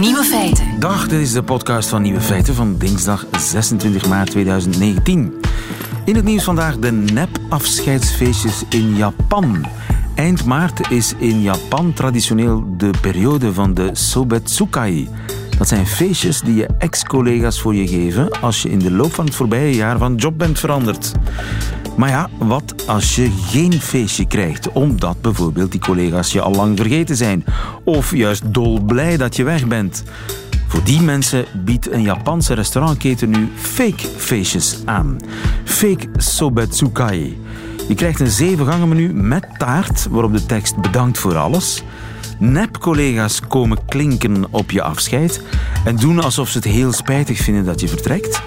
Nieuwe feiten. Dag, dit is de podcast van Nieuwe Feiten van dinsdag 26 maart 2019. In het nieuws vandaag de nep-afscheidsfeestjes in Japan. Eind maart is in Japan traditioneel de periode van de Sobetsukai. Dat zijn feestjes die je ex-collega's voor je geven als je in de loop van het voorbije jaar van job bent veranderd. Maar ja, wat als je geen feestje krijgt, omdat bijvoorbeeld die collega's je al lang vergeten zijn, of juist dolblij dat je weg bent? Voor die mensen biedt een Japanse restaurantketen nu fake feestjes aan. Fake Sobetsukai. Je krijgt een zeven menu met taart, waarop de tekst bedankt voor alles. Nep-collega's komen klinken op je afscheid en doen alsof ze het heel spijtig vinden dat je vertrekt.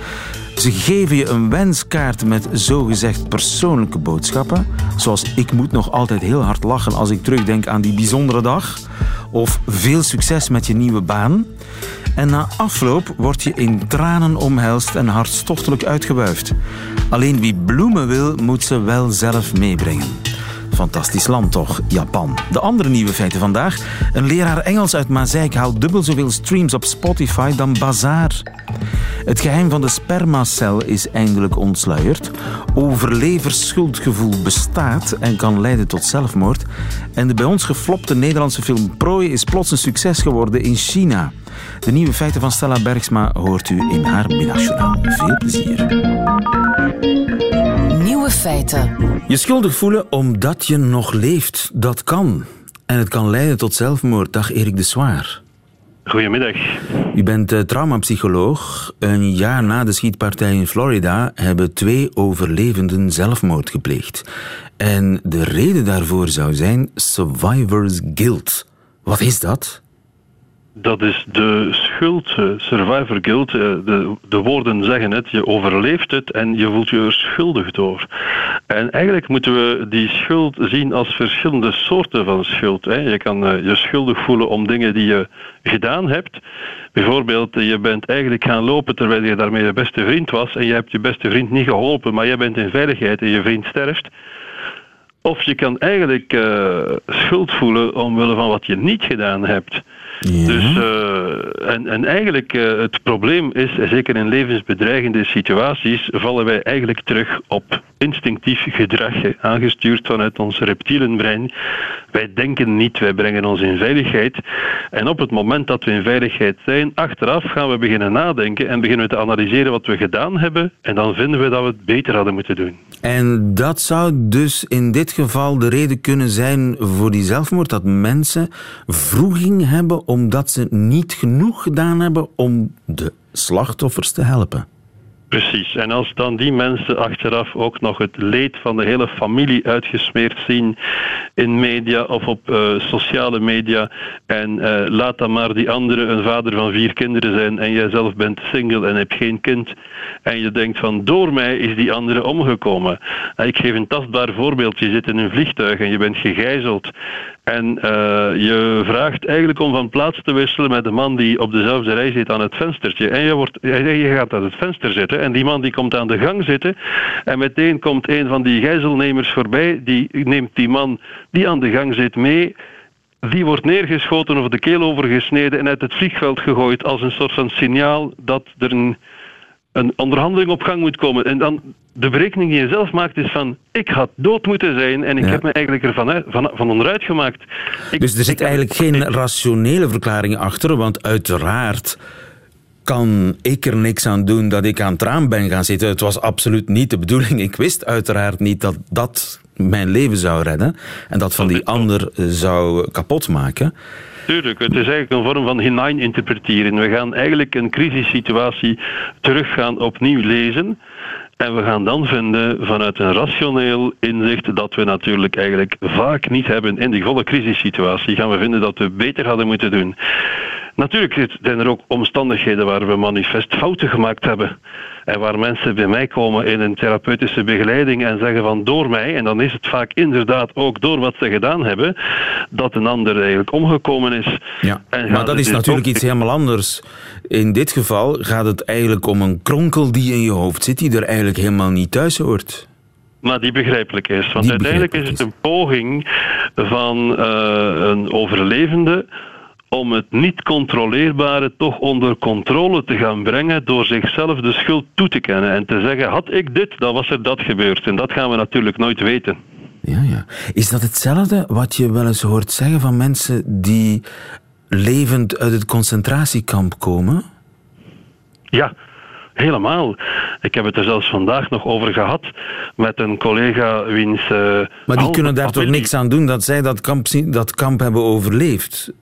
Ze geven je een wenskaart met zogezegd persoonlijke boodschappen, zoals ik moet nog altijd heel hard lachen als ik terugdenk aan die bijzondere dag, of veel succes met je nieuwe baan. En na afloop word je in tranen omhelst en hartstochtelijk uitgewuifd. Alleen wie bloemen wil, moet ze wel zelf meebrengen. Fantastisch land toch, Japan. De andere nieuwe feiten vandaag. Een leraar Engels uit Mazeik haalt dubbel zoveel streams op Spotify dan Bazaar. Het geheim van de spermacel is eindelijk ontsluierd. Overleversschuldgevoel bestaat en kan leiden tot zelfmoord. En de bij ons geflopte Nederlandse film Prooi is plots een succes geworden in China. De nieuwe feiten van Stella Bergsma hoort u in haar middagjournaal. Veel plezier. Nieuwe feiten. Je schuldig voelen omdat je nog leeft, dat kan. En het kan leiden tot zelfmoord. Dag Erik de Zwaar. Goedemiddag. U bent uh, traumapsycholoog. Een jaar na de schietpartij in Florida hebben twee overlevenden zelfmoord gepleegd. En de reden daarvoor zou zijn survivor's guilt. Wat is dat? Dat is de schuld, eh, survivor guilt. Eh, de, de woorden zeggen het, je overleeft het en je voelt je er schuldig door. En eigenlijk moeten we die schuld zien als verschillende soorten van schuld. Je kan eh, je schuldig voelen om dingen die je gedaan hebt. Bijvoorbeeld, je bent eigenlijk gaan lopen terwijl je daarmee je beste vriend was en je hebt je beste vriend niet geholpen, maar je bent in veiligheid en je vriend sterft. Of je kan eigenlijk schuld voelen omwille van wat je niet gedaan hebt. Dus, uh, en, en eigenlijk uh, het probleem is, zeker in levensbedreigende situaties, vallen wij eigenlijk terug op instinctief gedrag, aangestuurd vanuit ons reptielenbrein. Wij denken niet, wij brengen ons in veiligheid. En op het moment dat we in veiligheid zijn, achteraf gaan we beginnen nadenken en beginnen we te analyseren wat we gedaan hebben. En dan vinden we dat we het beter hadden moeten doen. En dat zou dus in dit geval de reden kunnen zijn voor die zelfmoord, dat mensen vroeging hebben omdat ze niet genoeg gedaan hebben om de slachtoffers te helpen. Precies. En als dan die mensen achteraf ook nog het leed van de hele familie uitgesmeerd zien in media of op uh, sociale media en uh, laat dan maar die andere een vader van vier kinderen zijn en jij zelf bent single en hebt geen kind en je denkt van door mij is die andere omgekomen. Ik geef een tastbaar voorbeeld. Je zit in een vliegtuig en je bent gegijzeld en uh, je vraagt eigenlijk om van plaats te wisselen met de man die op dezelfde rij zit aan het venstertje. En je, wordt, je gaat aan het venster zitten en die man die komt aan de gang zitten. En meteen komt een van die gijzelnemers voorbij. Die neemt die man die aan de gang zit mee. Die wordt neergeschoten of de keel overgesneden en uit het vliegveld gegooid als een soort van signaal dat er een een onderhandeling op gang moet komen. En dan de berekening die je zelf maakt is van ik had dood moeten zijn en ik heb me eigenlijk ervan van, van onderuit gemaakt. dus er zit eigenlijk geen rationele verklaring achter, want uiteraard kan ik er niks aan doen dat ik aan het raam ben gaan zitten. Het was absoluut niet de bedoeling. Ik wist uiteraard niet dat dat mijn leven zou redden en dat van die ander zou kapot maken. Tuurlijk, het is eigenlijk een vorm van hineininterpreteren. We gaan eigenlijk een crisissituatie teruggaan opnieuw lezen. En we gaan dan vinden vanuit een rationeel inzicht dat we natuurlijk eigenlijk vaak niet hebben in die volle crisissituatie, gaan we vinden dat we beter hadden moeten doen. Natuurlijk zijn er ook omstandigheden waar we manifest fouten gemaakt hebben. En waar mensen bij mij komen in een therapeutische begeleiding en zeggen van door mij, en dan is het vaak inderdaad ook door wat ze gedaan hebben, dat een ander eigenlijk omgekomen is. Ja, maar dat is dus natuurlijk iets helemaal anders. In dit geval gaat het eigenlijk om een kronkel die in je hoofd zit, die er eigenlijk helemaal niet thuis hoort. Maar die begrijpelijk is. Want uiteindelijk is het een poging van uh, een overlevende om het niet controleerbare toch onder controle te gaan brengen door zichzelf de schuld toe te kennen en te zeggen, had ik dit, dan was er dat gebeurd. En dat gaan we natuurlijk nooit weten. Ja, ja. Is dat hetzelfde wat je wel eens hoort zeggen van mensen die levend uit het concentratiekamp komen? Ja, helemaal. Ik heb het er zelfs vandaag nog over gehad met een collega wiens... Uh, maar die kunnen daar toch niks aan doen dat zij dat kamp, dat kamp hebben overleefd?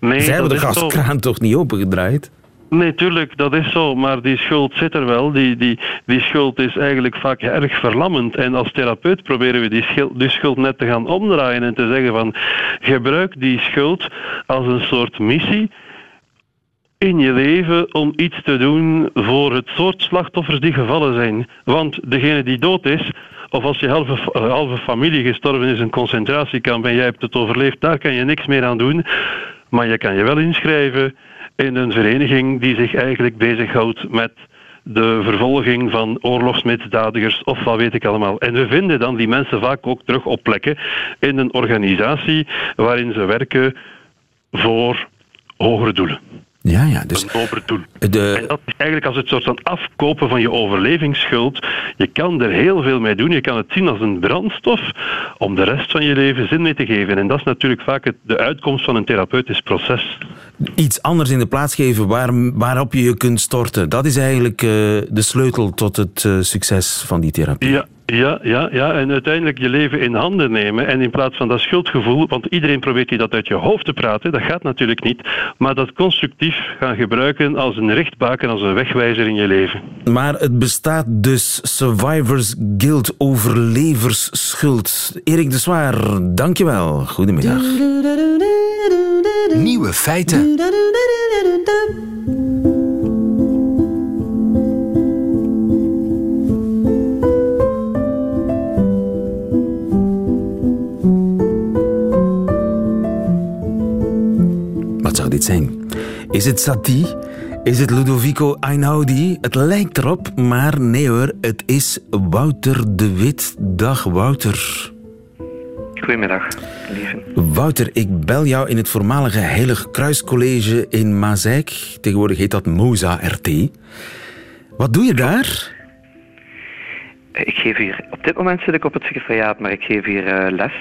Nee, zij hebben de gaskraan toch niet opengedraaid? Nee, tuurlijk, dat is zo. Maar die schuld zit er wel. Die, die, die schuld is eigenlijk vaak erg verlammend. En als therapeut proberen we die schuld, die schuld net te gaan omdraaien en te zeggen van gebruik die schuld als een soort missie in je leven om iets te doen voor het soort slachtoffers die gevallen zijn. Want degene die dood is, of als je halve, halve familie gestorven is in een concentratiekamp en jij hebt het overleefd, daar kan je niks meer aan doen. Maar je kan je wel inschrijven in een vereniging die zich eigenlijk bezighoudt met de vervolging van oorlogsmisdadigers of wat weet ik allemaal. En we vinden dan die mensen vaak ook terug op plekken in een organisatie waarin ze werken voor hogere doelen. Ja, ja. Dus een doel. De... En dat is eigenlijk als het soort van afkopen van je overlevingsschuld. Je kan er heel veel mee doen. Je kan het zien als een brandstof om de rest van je leven zin mee te geven. En dat is natuurlijk vaak het, de uitkomst van een therapeutisch proces. Iets anders in de plaats geven waar, waarop je je kunt storten. Dat is eigenlijk uh, de sleutel tot het uh, succes van die therapie. Ja, ja, ja, ja, en uiteindelijk je leven in handen nemen. En in plaats van dat schuldgevoel, want iedereen probeert je dat uit je hoofd te praten, dat gaat natuurlijk niet. Maar dat constructief gaan gebruiken als een richtbaken, als een wegwijzer in je leven. Maar het bestaat dus Survivors Guild overleversschuld. Erik de Zwaar, dankjewel. Goedemiddag. Nieuwe feiten. Zijn? Is het Satie? Is het Ludovico Einaudi? Het lijkt erop, maar nee hoor, het is Wouter de Wit. Dag Wouter. Goedemiddag, lieve. Wouter, ik bel jou in het voormalige Heilig Kruiscollege in Mazeik. Tegenwoordig heet dat Moza RT. Wat doe je daar? Ik geef hier... Op dit moment zit ik op het secretariaat, maar ik geef hier uh, les.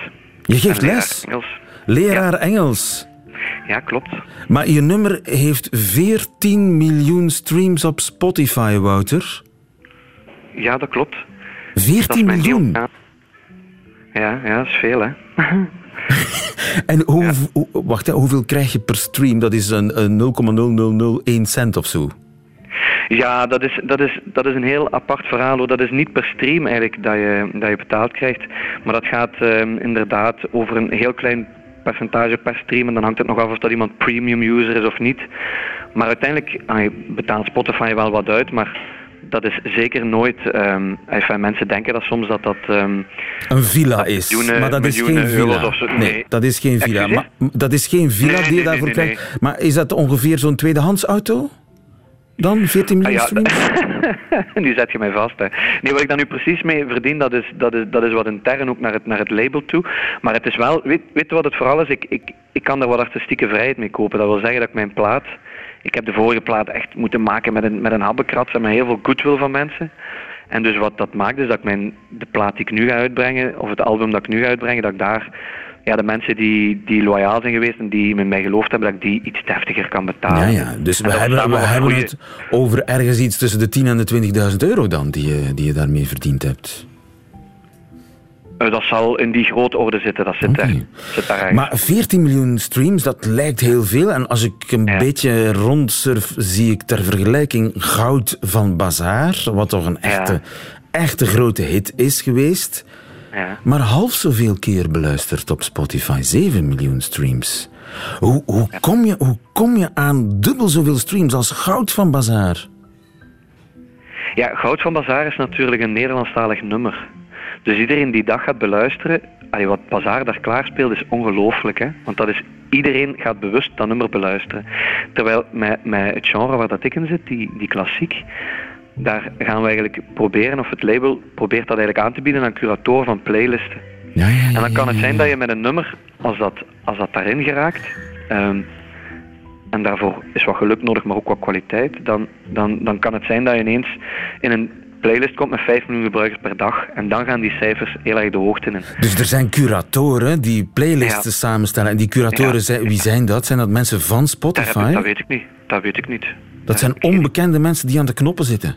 Je geeft les? Engels. Leraar Engels? Ja, klopt. Maar je nummer heeft 14 miljoen streams op Spotify, Wouter. Ja, dat klopt. 14 miljoen? Ja, ja, dat is veel, hè. en hoe, wacht, hè, hoeveel krijg je per stream? Dat is een, een 0,0001 cent of zo. Ja, dat is, dat, is, dat is een heel apart verhaal. Hoor. Dat is niet per stream eigenlijk dat je, dat je betaald krijgt. Maar dat gaat ehm, inderdaad over een heel klein percentage per stream. En dan hangt het nog af of dat iemand premium user is of niet. Maar uiteindelijk betaalt Spotify wel wat uit, maar dat is zeker nooit. Um, mensen denken dat soms dat dat. Um, een villa is. maar dat is geen villa. Zo, nee. dat is geen villa. Maar, dat is geen villa die je daarvoor krijgt. Maar is dat ongeveer zo'n tweedehands auto? Dan 14 miljoen ah, ja. nu zet je mij vast. Hè. Nee, wat ik daar nu precies mee verdien, dat is, dat is, dat is wat intern ook naar het, naar het label toe. Maar het is wel, weet, weet wat het vooral is? Ik, ik, ik kan daar wat artistieke vrijheid mee kopen. Dat wil zeggen dat ik mijn plaat, ik heb de vorige plaat echt moeten maken met een, met een habbekrat en met heel veel goodwill van mensen. En dus wat dat maakt is dat ik mijn, de plaat die ik nu ga uitbrengen, of het album dat ik nu ga uitbrengen, dat ik daar ja, de mensen die, die loyaal zijn geweest en die met mij geloofd hebben, dat ik die iets deftiger kan betalen. Ja, ja. Dus we hebben, we hebben het over ergens iets tussen de 10.000 en de 20.000 euro dan, die je, die je daarmee verdiend hebt. Eh, dat zal in die grote orde zitten, dat zit, daar, zit daar Maar 14 miljoen streams, dat lijkt heel veel. En als ik een beetje rondsurf, zie ik ter vergelijking Goud van Bazaar, wat toch een echte, echte grote hit is geweest. Ja. Maar half zoveel keer beluisterd op Spotify. 7 miljoen streams. Hoe, hoe, kom je, hoe kom je aan dubbel zoveel streams als Goud van Bazaar? Ja, Goud van Bazaar is natuurlijk een Nederlandstalig nummer. Dus iedereen die dat gaat beluisteren, wat Bazaar daar klaarspeelt, is ongelooflijk. Hè? Want dat is, iedereen gaat bewust dat nummer beluisteren. Terwijl met, met het genre waar dat ik in zit, die, die klassiek, daar gaan we eigenlijk proberen, of het label probeert dat eigenlijk aan te bieden aan curatoren van playlisten. Ja, ja, ja, en dan kan het zijn dat je met een nummer, als dat, als dat daarin geraakt, um, en daarvoor is wat geluk nodig, maar ook wat kwaliteit, dan, dan, dan kan het zijn dat je ineens in een playlist komt met 5 miljoen gebruikers per dag. En dan gaan die cijfers heel erg de hoogte in. Dus er zijn curatoren die playlisten samenstellen. En die curatoren, zijn, wie zijn dat? Zijn dat mensen van Spotify? Dat, dat weet ik niet. Dat weet ik niet. Dat zijn onbekende mensen die aan de knoppen zitten.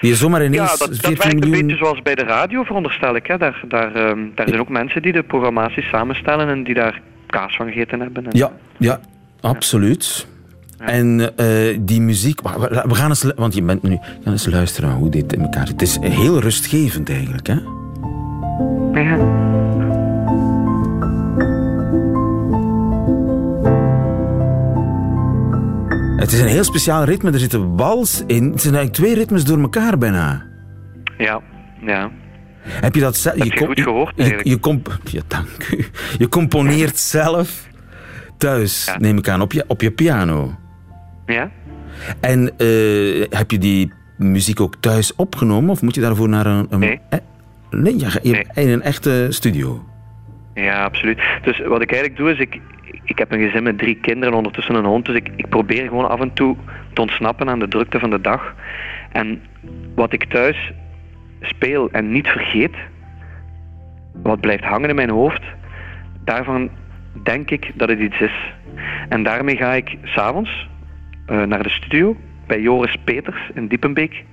Die zomaar ineens ja, dat, dat werkt miljoen... een beetje zoals bij de radio, veronderstel ik. Hè. Daar, daar, um, daar zijn ook mensen die de programmaties samenstellen en die daar kaas van gegeten hebben. En... Ja, ja, absoluut. En uh, die muziek, we gaan eens, want je bent nu, gaan eens luisteren hoe dit in elkaar zit. Het is heel rustgevend eigenlijk, hè? Ja. Het is een heel speciaal ritme, er zitten wals in. Het zijn eigenlijk twee ritmes door elkaar bijna. Ja, ja. Heb je dat zelf? je, je goed gehoord je, je, comp ja, dank u. Je componeert zelf thuis, ja. neem ik aan, op je, op je piano. Ja. En uh, heb je die muziek ook thuis opgenomen of moet je daarvoor naar een... een nee. Eh, nee, ja, je, nee. in een echte studio? Ja, absoluut. Dus wat ik eigenlijk doe is, ik, ik heb een gezin met drie kinderen, ondertussen een hond, dus ik, ik probeer gewoon af en toe te ontsnappen aan de drukte van de dag. En wat ik thuis speel en niet vergeet, wat blijft hangen in mijn hoofd, daarvan denk ik dat het iets is. En daarmee ga ik s'avonds uh, naar de studio bij Joris Peters in Diepenbeek,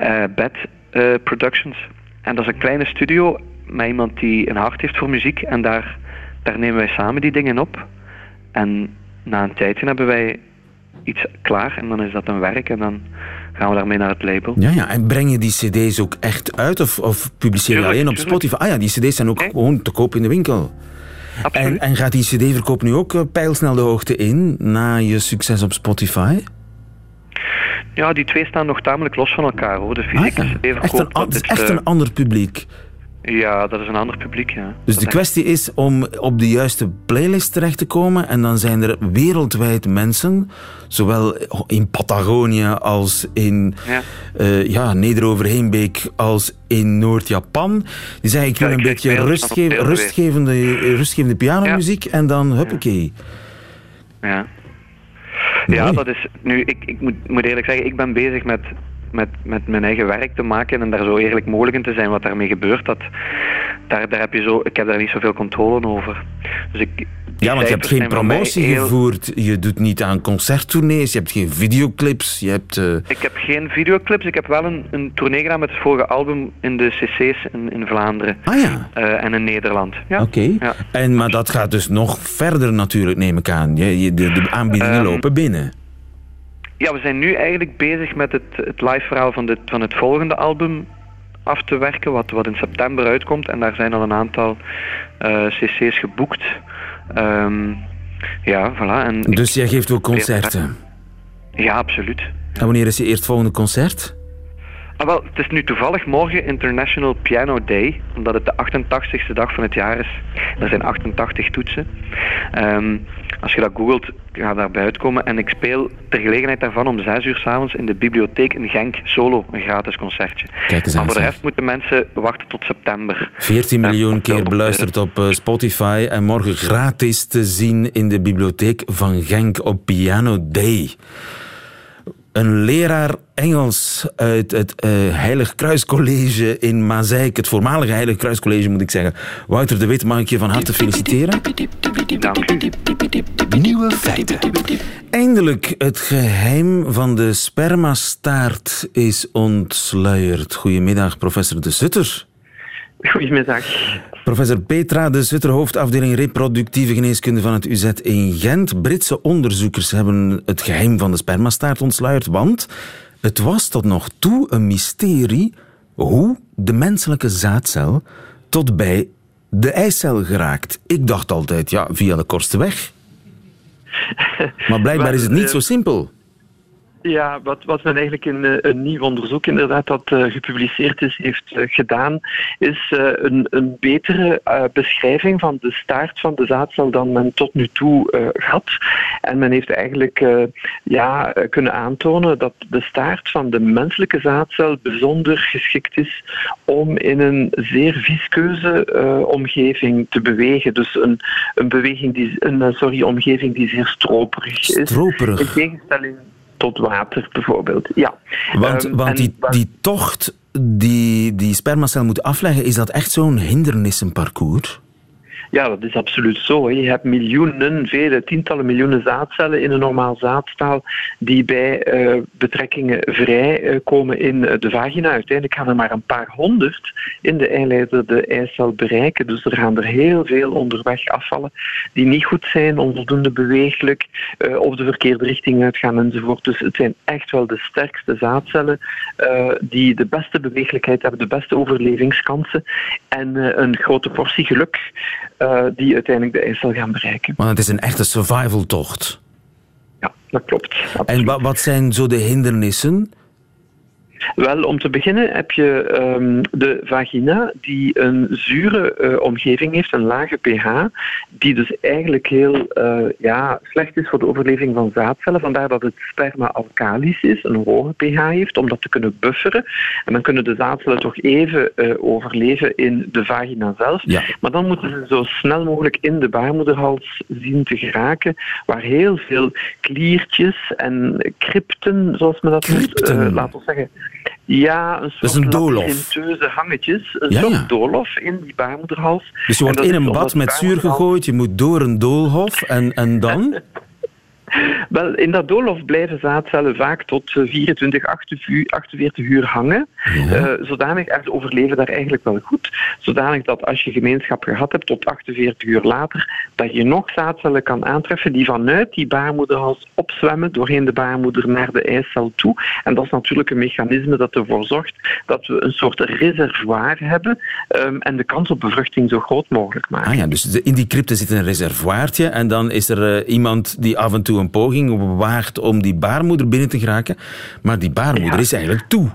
uh, Bed uh, Productions. En dat is een kleine studio met iemand die een hart heeft voor muziek en daar, daar nemen wij samen die dingen op. En na een tijdje hebben wij iets klaar en dan is dat een werk en dan gaan we daarmee naar het label. Ja, ja. En breng je die cd's ook echt uit of, of publiceer je Tuurlijk, alleen op tuurlijk. Spotify? Ah ja, die cd's zijn ook Nee. gewoon te koop in de winkel. Absoluut. En, en gaat die cd-verkoop nu ook eh, pijlsnel de hoogte in na je succes op Spotify? Ja, die twee staan nog tamelijk los van elkaar hoor. De fysieke Ah, ja. CD-verkoop, Echt, een, dat is echt eh, een ander publiek. Ja, dat is een ander publiek, ja. Dus Dat de kwestie is om op de juiste playlist terecht te komen. En dan zijn er wereldwijd mensen, zowel in Patagonië als in Ja. ja, Neder-Overheenbeek als in Noord-Japan. Die zeggen, ik wil Ja, een beetje krijg mails rustge- van beelden weer. rustgevende, rustgevende pianomuziek. En dan, huppakee. Ja. Ja, dat is. Nu, ik, ik moet, moet eerlijk zeggen, ik ben bezig met, met, met mijn eigen werk te maken en daar zo eerlijk mogelijk in te zijn wat daarmee gebeurt. Dat, daar, daar heb je zo, ik heb daar niet zoveel controle over. Dus ik, Ja, want je hebt geen promotie heel- gevoerd. Je doet niet aan concerttournees. Je hebt geen videoclips. Je hebt... eh, Ik heb geen videoclips, ik heb wel een, een tournee gedaan met het vorige album in de CC's in, in Vlaanderen Ah ja. eh, en in Nederland. Ja. Oké. Ja. En, maar dat gaat dus nog verder natuurlijk, neem ik aan. Je, je- de, de aanbiedingen Ehm, lopen binnen. Ja, we zijn nu eigenlijk bezig met het, het live verhaal van, dit, van het volgende album af te werken, wat, wat in september uitkomt. En daar zijn al een aantal eh, cc's geboekt. Ehm, ja, voilà. En Dus jij geeft ook concerten. ja, absoluut. En wanneer is je eerstvolgende concert? Ah, wel, het is nu toevallig morgen International Piano Day, omdat het de 88ste dag van het jaar is. Er zijn 88 toetsen. Ehm, als je dat googelt, ga daarbij uitkomen. En ik speel ter gelegenheid daarvan om 6 uur s'avonds in de bibliotheek in Genk solo, een gratis concertje. Kijk eens maar voor de rest moeten mensen wachten tot september. 14 Ja, miljoen keer beluisterd op eh, Spotify en morgen gratis te zien in de bibliotheek van Genk op Piano Day. Een leraar Engels uit het eh, Heilig Kruiscollege in Mazeik, het voormalige Heilig Kruiscollege moet ik zeggen. Wouter de Wit, mag ik je van harte feliciteren? Dank u. Nieuwe feiten. Eindelijk, het geheim van de spermastaart is ontsluierd. Goedemiddag, professor De Sutter. Goedemiddag. Professor Petra de Sutter, hoofdafdeling reproductieve geneeskunde van het UZ in Gent. Britse onderzoekers hebben het geheim van de spermastaart ontsluierd, want het was tot nog toe een mysterie hoe de menselijke zaadcel tot bij de eicel geraakt. Ik dacht altijd, ja, via de kortste weg. Maar blijkbaar is het niet zo simpel. Ja, wat, wat men eigenlijk in uh, een nieuw onderzoek inderdaad dat uh, gepubliceerd is, heeft uh, gedaan, is een, een betere beschrijving van de staart van de zaadcel dan men tot nu toe had. En men heeft eigenlijk ja, kunnen aantonen dat de staart van de menselijke zaadcel bijzonder geschikt is om in een zeer viskeuze omgeving te bewegen. Dus een, een beweging die, een sorry, omgeving die zeer stroperig is. Stroperig. In tegenstelling tot water bijvoorbeeld. Ja. Want, um, want die, die tocht die die spermacel moet afleggen, is dat echt zo'n hindernissenparcours? Ja, dat is absoluut zo. Je hebt miljoenen, vele tientallen miljoenen zaadcellen in een normaal zaadstaal die bij uh, betrekkingen vrijkomen uh, in de vagina. Uiteindelijk gaan er maar een paar honderd in de eileider de eicel bereiken. Dus er gaan er heel veel onderweg afvallen die niet goed zijn, onvoldoende beweeglijk uh, of de verkeerde richting uitgaan enzovoort. Dus het zijn echt wel de sterkste zaadcellen die de beste beweeglijkheid hebben, de beste overlevingskansen en een grote portie geluk uh, die uiteindelijk de eicel gaan bereiken. Maar het is een echte survival-tocht. Ja, dat klopt. Absoluut. En wat zijn zo de hindernissen? Wel, om te beginnen heb je um, de vagina die een zure uh, omgeving heeft, een lage pH, die dus eigenlijk heel uh, ja, slecht is voor de overleving van zaadcellen. Vandaar dat het sperma alkalisch is, een hoge pH heeft, om dat te kunnen bufferen. En dan kunnen de zaadcellen toch even uh, overleven in de vagina zelf. Ja. Maar dan moeten ze zo snel mogelijk in de baarmoederhals zien te geraken, waar heel veel kliertjes en crypten, zoals men dat noemt, laten we zeggen, ja, een soort dat is een hangetjes. Een ja, soort ja. doolhof in die baarmoederhals. Dus je wordt in een bad met zuur gegooid, je moet door een doolhof en, en dan? Wel, in dat doolhof blijven zaadcellen vaak tot 24, 48 uur hangen. Ja. Uh, zodanig, en ze overleven daar eigenlijk wel goed. Zodanig dat als je gemeenschap gehad hebt tot 48 uur later, dat je nog zaadcellen kan aantreffen die vanuit die baarmoederhals opzwemmen doorheen de baarmoeder naar de eicel toe. En dat is natuurlijk een mechanisme dat ervoor zorgt dat we een soort reservoir hebben um, en de kans op bevruchting zo groot mogelijk maken. Ah ja, dus in die crypte zit een reservoirtje en dan is er uh, iemand die af en toe een poging waagt om die baarmoeder binnen te geraken. Maar die baarmoeder ja. is eigenlijk toe.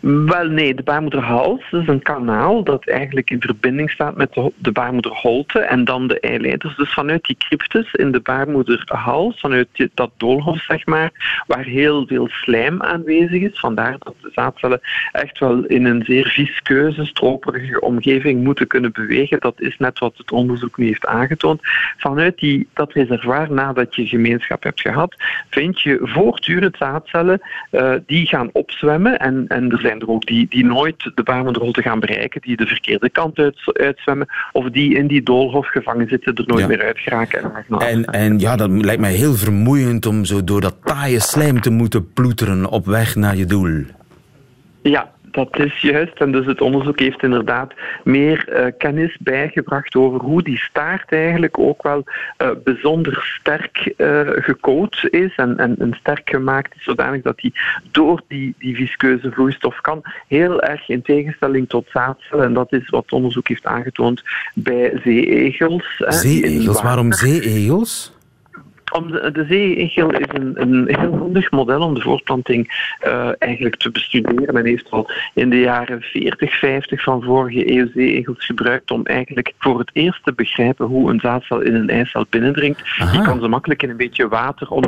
Wel nee, de baarmoederhals is een kanaal dat eigenlijk in verbinding staat met de, de baarmoederholte en dan de eileiders. Dus vanuit die cryptes in de baarmoederhals, vanuit dat doolhof zeg maar, waar heel veel slijm aanwezig is. Vandaar dat de zaadcellen echt wel in een zeer viskeuze, stroperige omgeving moeten kunnen bewegen. Dat is net wat het onderzoek nu heeft aangetoond. Vanuit die, dat reservoir, nadat je gemeenschap hebt gehad, vind je voortdurend zaadcellen uh, die gaan opzwemmen en, en er zijn er ook die, die nooit de baarmoederholte gaan bereiken, die de verkeerde kant uit, uitzwemmen, of die in die doolhof gevangen zitten, er nooit ja. meer uit geraken. En, en, en ja, dat lijkt mij heel vermoeiend om zo door dat taaie slijm te moeten ploeteren op weg naar je doel. Ja, dat is juist. En dus het onderzoek heeft inderdaad meer uh, kennis bijgebracht over hoe die staart eigenlijk ook wel uh, bijzonder sterk uh, gecoacht is en, en, en, sterk gemaakt is, zodanig dat die door die, die viskeuze vloeistof kan. Heel erg in tegenstelling tot zaadcellen. En dat is wat het onderzoek heeft aangetoond bij zeeegels. Zeeegels? Waarom zeeegels? Om de, de zeeegel is een, een heel handig model om de voortplanting uh, eigenlijk te bestuderen. Men heeft al in de jaren 40, 50 van vorige eeuw zeeegels gebruikt om eigenlijk voor het eerst te begrijpen hoe een zaadcel in een eicel binnendringt. Je kan ze makkelijk in een beetje water om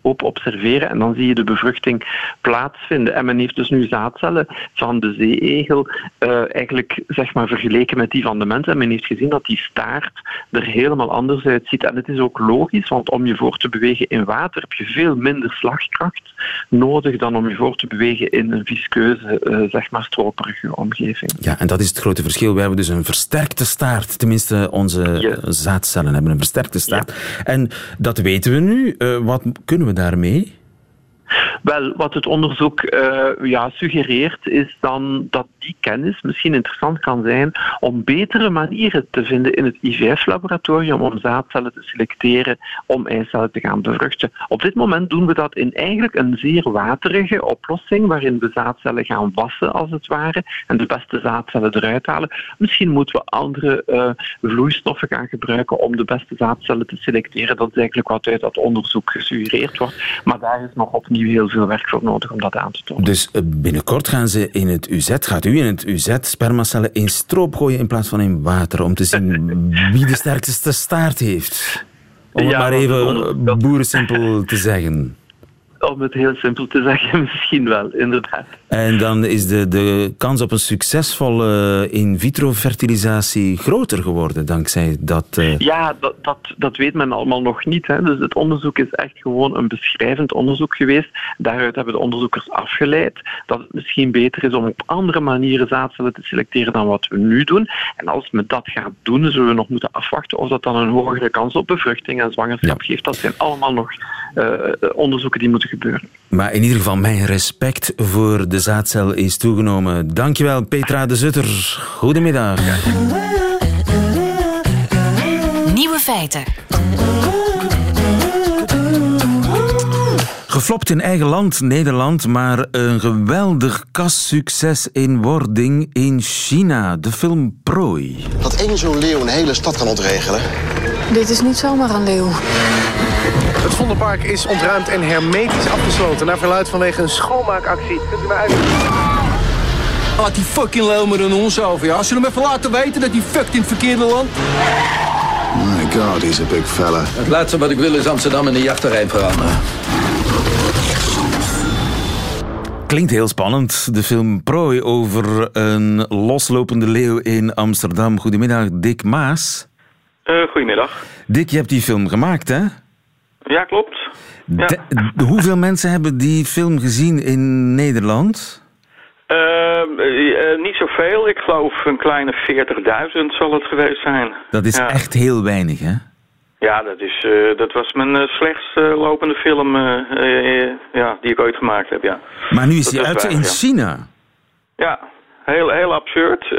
op observeren en dan zie je de bevruchting plaatsvinden. En men heeft dus nu zaadcellen van de zeeegel uh, eigenlijk zeg maar vergeleken met die van de mens en men heeft gezien dat die staart er helemaal anders uitziet. En het is ook logisch, want om je voor te bewegen in water heb je veel minder slagkracht nodig dan om je voor te bewegen in een viskeuze, uh, zeg maar stroperige omgeving. Ja, en dat is het grote verschil. We hebben dus een versterkte staart. Tenminste, onze zaadcellen hebben een versterkte staart. En dat weten we nu. Uh, wat kunnen we daarmee? Wel, wat het onderzoek uh, ja, suggereert, is dan dat die kennis misschien interessant kan zijn om betere manieren te vinden in het IVF-laboratorium om zaadcellen te selecteren om eicellen te gaan bevruchten. Op dit moment doen we dat in eigenlijk een zeer waterige oplossing, waarin we zaadcellen gaan wassen, als het ware, en de beste zaadcellen eruit halen. Misschien moeten we andere uh, vloeistoffen gaan gebruiken om de beste zaadcellen te selecteren. Dat is eigenlijk wat uit dat onderzoek gesuggereerd wordt. Maar daar is nog opnieuw heel veel werk voor nodig om dat aan te tonen. Dus eh, binnenkort gaan ze in het UZ, gaat u in het UZ spermacellen in stroop gooien in plaats van in water, om te zien wie de sterkste staart heeft. Om het maar even boerensimpel te zeggen. Om het heel simpel te zeggen, misschien wel, inderdaad. En dan is de, de kans op een succesvolle in vitro fertilisatie groter geworden dankzij dat. Uh... Ja, dat, dat, dat weet men allemaal nog niet. Hè. Dus het onderzoek is echt gewoon een beschrijvend onderzoek geweest. Daaruit hebben de onderzoekers afgeleid dat het misschien beter is om op andere manieren zaadcellen te selecteren dan wat we nu doen. En als men dat gaat doen, zullen we nog moeten afwachten of dat dan een hogere kans op bevruchting en zwangerschap geeft. Dat zijn allemaal nog onderzoeken die moeten gebeuren. Maar in ieder geval mijn respect voor de de zaadcel is toegenomen. Dankjewel, Petra de Zutter. Goedemiddag. Nieuwe feiten. Geflopt in eigen land, Nederland, maar een geweldig kassucces in wording in China. De film Prooi. Dat één zo'n leeuw een hele stad kan ontregelen. Dit is niet zomaar een leeuw. Het Vondelpark is ontruimd en hermetisch afgesloten... naar verluid vanwege een schoonmaakactie. Kunt u mij uit... Laat die fucking leeuw een ons over, ja. Als je hem even laten weten dat hij fucked in het verkeerde land... My god, he's a big fella. Het laatste wat ik wil is Amsterdam in een jachtterrein veranderen. Klinkt heel spannend. De film Prooi over een loslopende leeuw in Amsterdam. Goedemiddag, Dick Maas. Uh, goedemiddag. Dick, je hebt die film gemaakt, hè? Ja, klopt. Ja. hoeveel mensen hebben die film gezien in Nederland? Uh, uh, niet zoveel. Ik geloof een kleine 40.000 zal het geweest zijn. Dat is echt heel weinig, hè? Ja, dat, is, uh, dat was mijn slechtst lopende film ja, die ik ooit gemaakt heb, ja. Maar nu is hij uit in China. Ja, heel, heel absurd.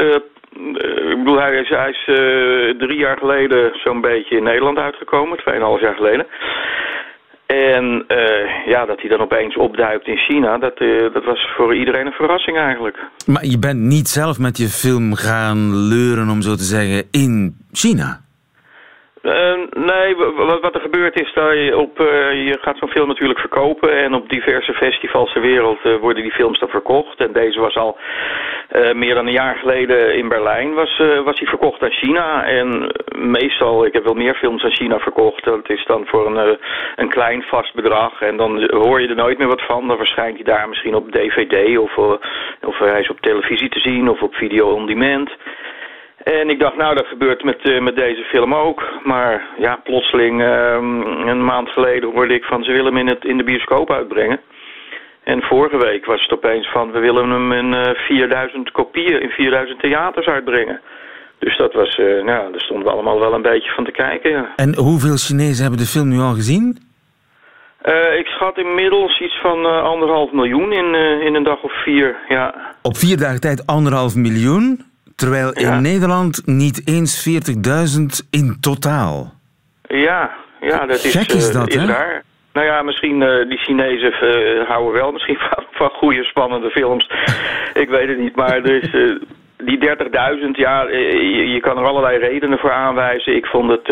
Ik bedoel, hij is, is drie jaar geleden zo'n beetje in Nederland uitgekomen, tweeënhalf jaar geleden. En uh, ja, dat hij dan opeens opduikt in China, dat, dat was voor iedereen een verrassing eigenlijk. Maar je bent niet zelf met je film gaan leuren, om zo te zeggen, in China? Uh, nee, wat, wat, er gebeurt is dat je op, uh, je gaat zo'n film natuurlijk verkopen en op diverse festivals ter wereld uh, worden die films dan verkocht. En deze was al meer dan een jaar geleden in Berlijn was, was hij verkocht aan China. En meestal, ik heb wel meer films aan China verkocht, dat is dan voor een, een klein vast bedrag. En dan hoor je er nooit meer wat van. Dan verschijnt hij daar misschien op DVD of, of hij is op televisie te zien of op video on demand. En ik dacht, nou, dat gebeurt met, uh, met deze film ook. Maar ja, plotseling, uh, een maand geleden hoorde ik van ze willen hem in, het, in de bioscoop uitbrengen. En vorige week was het opeens van we willen hem in uh, eh, 4000 kopieën, in 4000 theaters uitbrengen. Dus dat was, uh, nou, daar stonden we allemaal wel een beetje van te kijken. Ja. En hoeveel Chinezen hebben de film nu al gezien? ik schat inmiddels iets van anderhalf miljoen in, in een dag of vier, ja. Op vier dagen tijd anderhalf miljoen? Terwijl in Nederland niet eens 40.000 in totaal. Ja, ja dat is, Gek is dat, uh, is Raar. Nou ja, misschien uh, die Chinezen uh, houden wel misschien van, van goede, spannende films. Ik weet het niet, maar dus, die 30.000, ja, je, je, kan er allerlei redenen voor aanwijzen. Ik vond het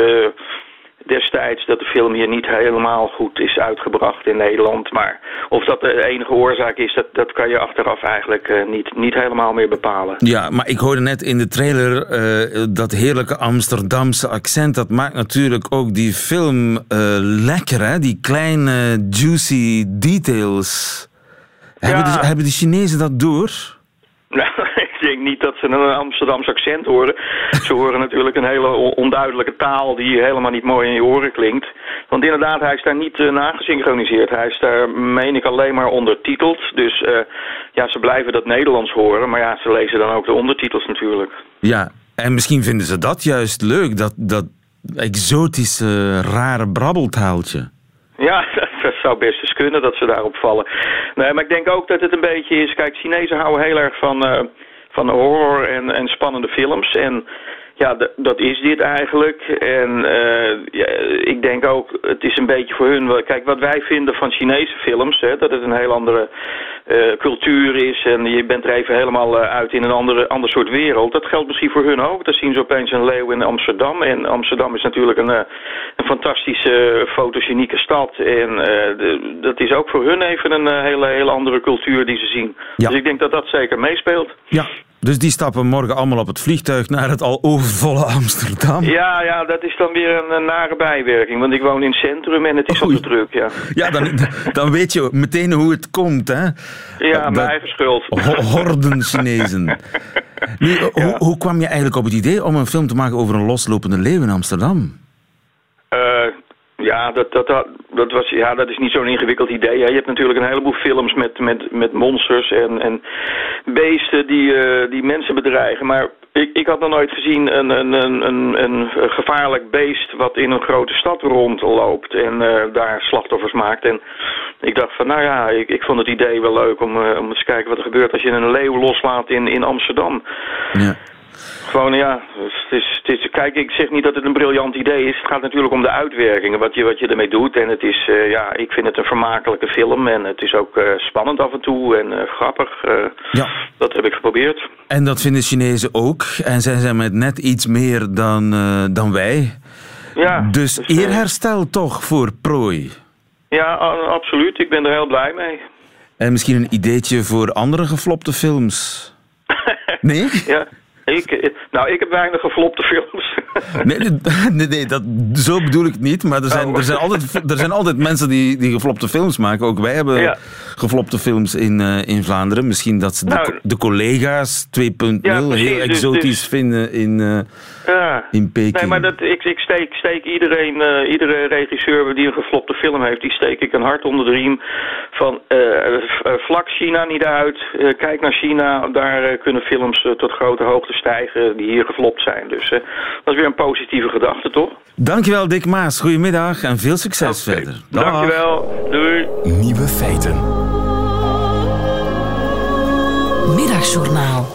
destijds dat de film hier niet helemaal goed is uitgebracht in Nederland. Maar of dat de enige oorzaak is, dat, dat kan je achteraf eigenlijk uh, niet, niet helemaal meer bepalen. Ja, maar ik hoorde net in de trailer uh, dat heerlijke Amsterdamse accent. Dat maakt natuurlijk ook die film uh, lekker, hè? Die kleine juicy details. Ja. Hebben, de, hebben de Chinezen dat door? Ik denk niet dat ze een Amsterdams accent horen. Ze horen natuurlijk een hele onduidelijke taal die helemaal niet mooi in je oren klinkt. Want inderdaad, hij is daar niet uh, nagesynchroniseerd. Hij is daar, meen ik, alleen maar ondertiteld. Dus uh, ja, ze blijven dat Nederlands horen. Maar ja, ze lezen dan ook de ondertitels natuurlijk. Ja, en misschien vinden ze dat juist leuk. Dat, dat exotische, rare brabbeltaaltje. Ja, dat zou best eens kunnen dat ze daarop vallen. Nee, maar ik denk ook dat het een beetje is... Kijk, Chinezen houden heel erg van, uh, van horror en, en spannende films. En ja, dat is dit eigenlijk. En uh, ja, ik denk ook, het is een beetje voor hun... Kijk, wat wij vinden van Chinese films, hè, dat het een heel andere uh, cultuur is... en je bent er even helemaal uh, uit in een andere, ander soort wereld. Dat geldt misschien voor hun ook. Dan zien ze opeens een leeuw in Amsterdam. En Amsterdam is natuurlijk een, een fantastische, fotogenieke stad. En de, dat is ook voor hun even een hele, hele andere cultuur die ze zien. Ja. Dus ik denk dat dat zeker meespeelt. Ja, dus die stappen morgen allemaal op het vliegtuig naar het al overvolle Amsterdam? Ja, ja dat is dan weer een, een nare bijwerking. Want ik woon in het centrum en het is al te druk, ja. Ja, dan, dan weet je meteen hoe het komt, hè? Ja, mijn eigen schuld. Horden Chinezen. Nu, ja. hoe, hoe kwam je eigenlijk op het idee om een film te maken over een loslopende leeuw in Amsterdam? Uh, ja, dat, dat, dat, was, ja, dat is niet zo'n ingewikkeld idee. Je hebt natuurlijk een heleboel films met, met, met monsters en, en beesten die, uh, die mensen bedreigen. Maar ik, ik had nog nooit gezien een, een, een, een, gevaarlijk beest wat in een grote stad rondloopt en uh, daar slachtoffers maakt. En ik dacht van, nou ja, ik, ik vond het idee wel leuk om, uh, om eens te kijken wat er gebeurt als je een leeuw loslaat in, in Amsterdam. Ja. Gewoon ja, het is, het is, kijk, ik zeg niet dat het een briljant idee is. Het gaat natuurlijk om de uitwerkingen, wat je, wat je ermee doet. En het is, uh, ja, ik vind het een vermakelijke film. En het is ook uh, spannend af en toe en uh, grappig. ja. Dat heb ik geprobeerd. En dat vinden Chinezen ook. En zij zijn met net iets meer dan, dan wij. Ja. Dus, dus eerherstel toch voor prooi? Ja, absoluut. Ik ben er heel blij mee. En misschien een ideetje voor andere geflopte films? Nee? ja. Ik, nou, ik heb weinig geflopte films. Nee, nee, nee, dat, zo bedoel ik niet. Maar er zijn, oh. er zijn, altijd, er zijn altijd mensen die, die geflopte films maken. Ook wij hebben ja. Geflopte films in, uh, in Vlaanderen. Misschien dat ze de, nou, de collega's 2.0 ja, heel exotisch dus, dus, vinden in, uh, ja. in Peking. Nee, maar dat, ik, ik steek, steek iedereen, uh, iedere regisseur die een geflopte film heeft, die steek ik een hart onder de riem. Van vlak China niet uit. kijk naar China. Daar kunnen films tot grote hoogte stijgen die hier geflopt zijn. Dus dat is weer een positieve gedachte, toch? Dankjewel, Dick Maas. Goedemiddag en veel succes okay. verder. Dag. Dankjewel. Doei. Nieuwe feiten. Middagjournaal.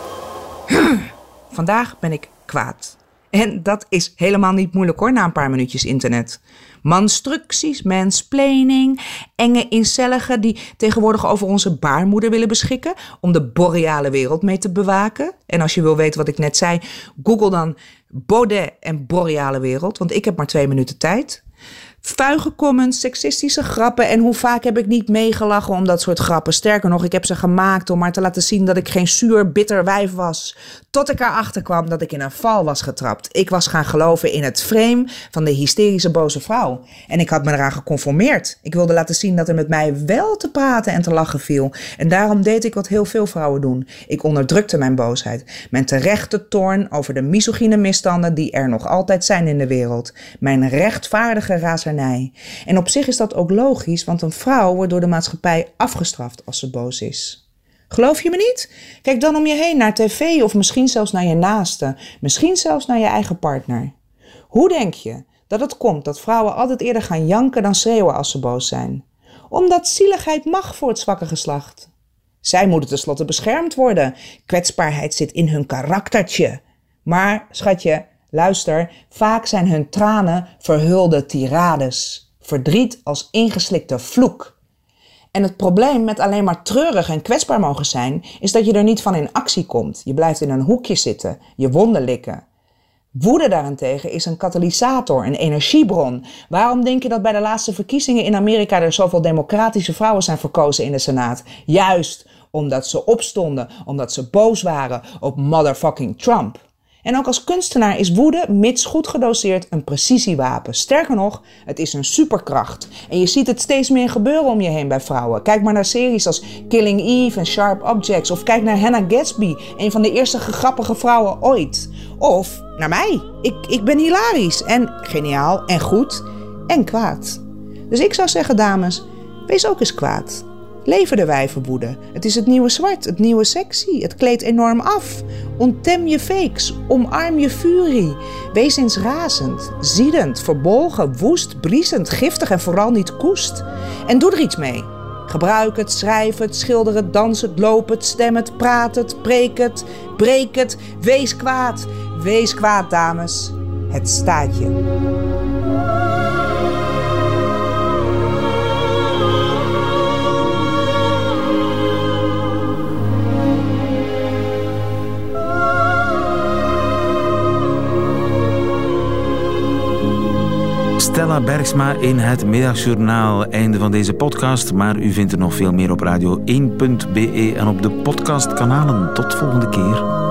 Vandaag ben ik kwaad. En dat is helemaal niet moeilijk hoor, na een paar minuutjes internet. Manstructies, mansplaining, enge incelligen die tegenwoordig over onze baarmoeder willen beschikken om de boreale wereld mee te bewaken. En als je wil weten wat ik net zei, google dan Baudet en boreale wereld, want ik heb maar twee minuten tijd. Vuige comments, seksistische grappen. En hoe vaak heb ik niet meegelachen om dat soort grappen? Sterker nog, ik heb ze gemaakt om maar te laten zien dat ik geen zuur, bitter wijf was. Tot ik erachter kwam dat ik in een val was getrapt. Ik was gaan geloven in het frame van de hysterische boze vrouw. En ik had me eraan geconformeerd. Ik wilde laten zien dat er met mij wel te praten en te lachen viel. En daarom deed ik wat heel veel vrouwen doen. Ik onderdrukte mijn boosheid. Mijn terechte toorn over de misogyne misstanden die er nog altijd zijn in de wereld. Mijn rechtvaardige razernij en op zich is dat ook logisch, want een vrouw wordt door de maatschappij afgestraft als ze boos is. Geloof je me niet? Kijk dan om je heen naar tv of misschien zelfs naar je naaste, misschien zelfs naar je eigen partner. Hoe denk je dat het komt dat vrouwen altijd eerder gaan janken dan schreeuwen als ze boos zijn? Omdat zieligheid mag voor het zwakke geslacht. Zij moeten tenslotte beschermd worden. Kwetsbaarheid zit in hun karaktertje. Maar, schatje, Luister, vaak zijn hun tranen verhulde tirades, verdriet als ingeslikte vloek. En het probleem met alleen maar treurig en kwetsbaar mogen zijn, is dat je er niet van in actie komt. Je blijft in een hoekje zitten, je wonden likken. Woede daarentegen is een katalysator, een energiebron. Waarom denk je dat bij de laatste verkiezingen in Amerika er zoveel democratische vrouwen zijn verkozen in de Senaat? Juist omdat ze opstonden, omdat ze boos waren op motherfucking Trump. En ook als kunstenaar is woede, mits goed gedoseerd, een precisiewapen. Sterker nog, het is een superkracht. En je ziet het steeds meer gebeuren om je heen bij vrouwen. Kijk maar naar series als Killing Eve en Sharp Objects. Of kijk naar Hannah Gatsby, een van de eerste grappige vrouwen ooit. Of naar mij. Ik, ik ben hilarisch en geniaal en goed en kwaad. Dus ik zou zeggen, dames, wees ook eens kwaad. Leven de wijvenwoede. Het is het nieuwe zwart, het nieuwe sexy. Het kleedt enorm af. Onttem je fakes, omarm je furie. Wees eens razend, ziedend, verbolgen, woest, briesend, giftig en vooral niet koest. En doe er iets mee. Gebruik het, schrijf het, schilder het, dans het, loop het, stem het, praat het, preek het, breek het. Wees kwaad, wees kwaad, dames. Het staat je. Stella Bergsma in het Middagjournaal. Einde van deze podcast, maar u vindt er nog veel meer op radio1.be en op de podcastkanalen. Tot volgende keer.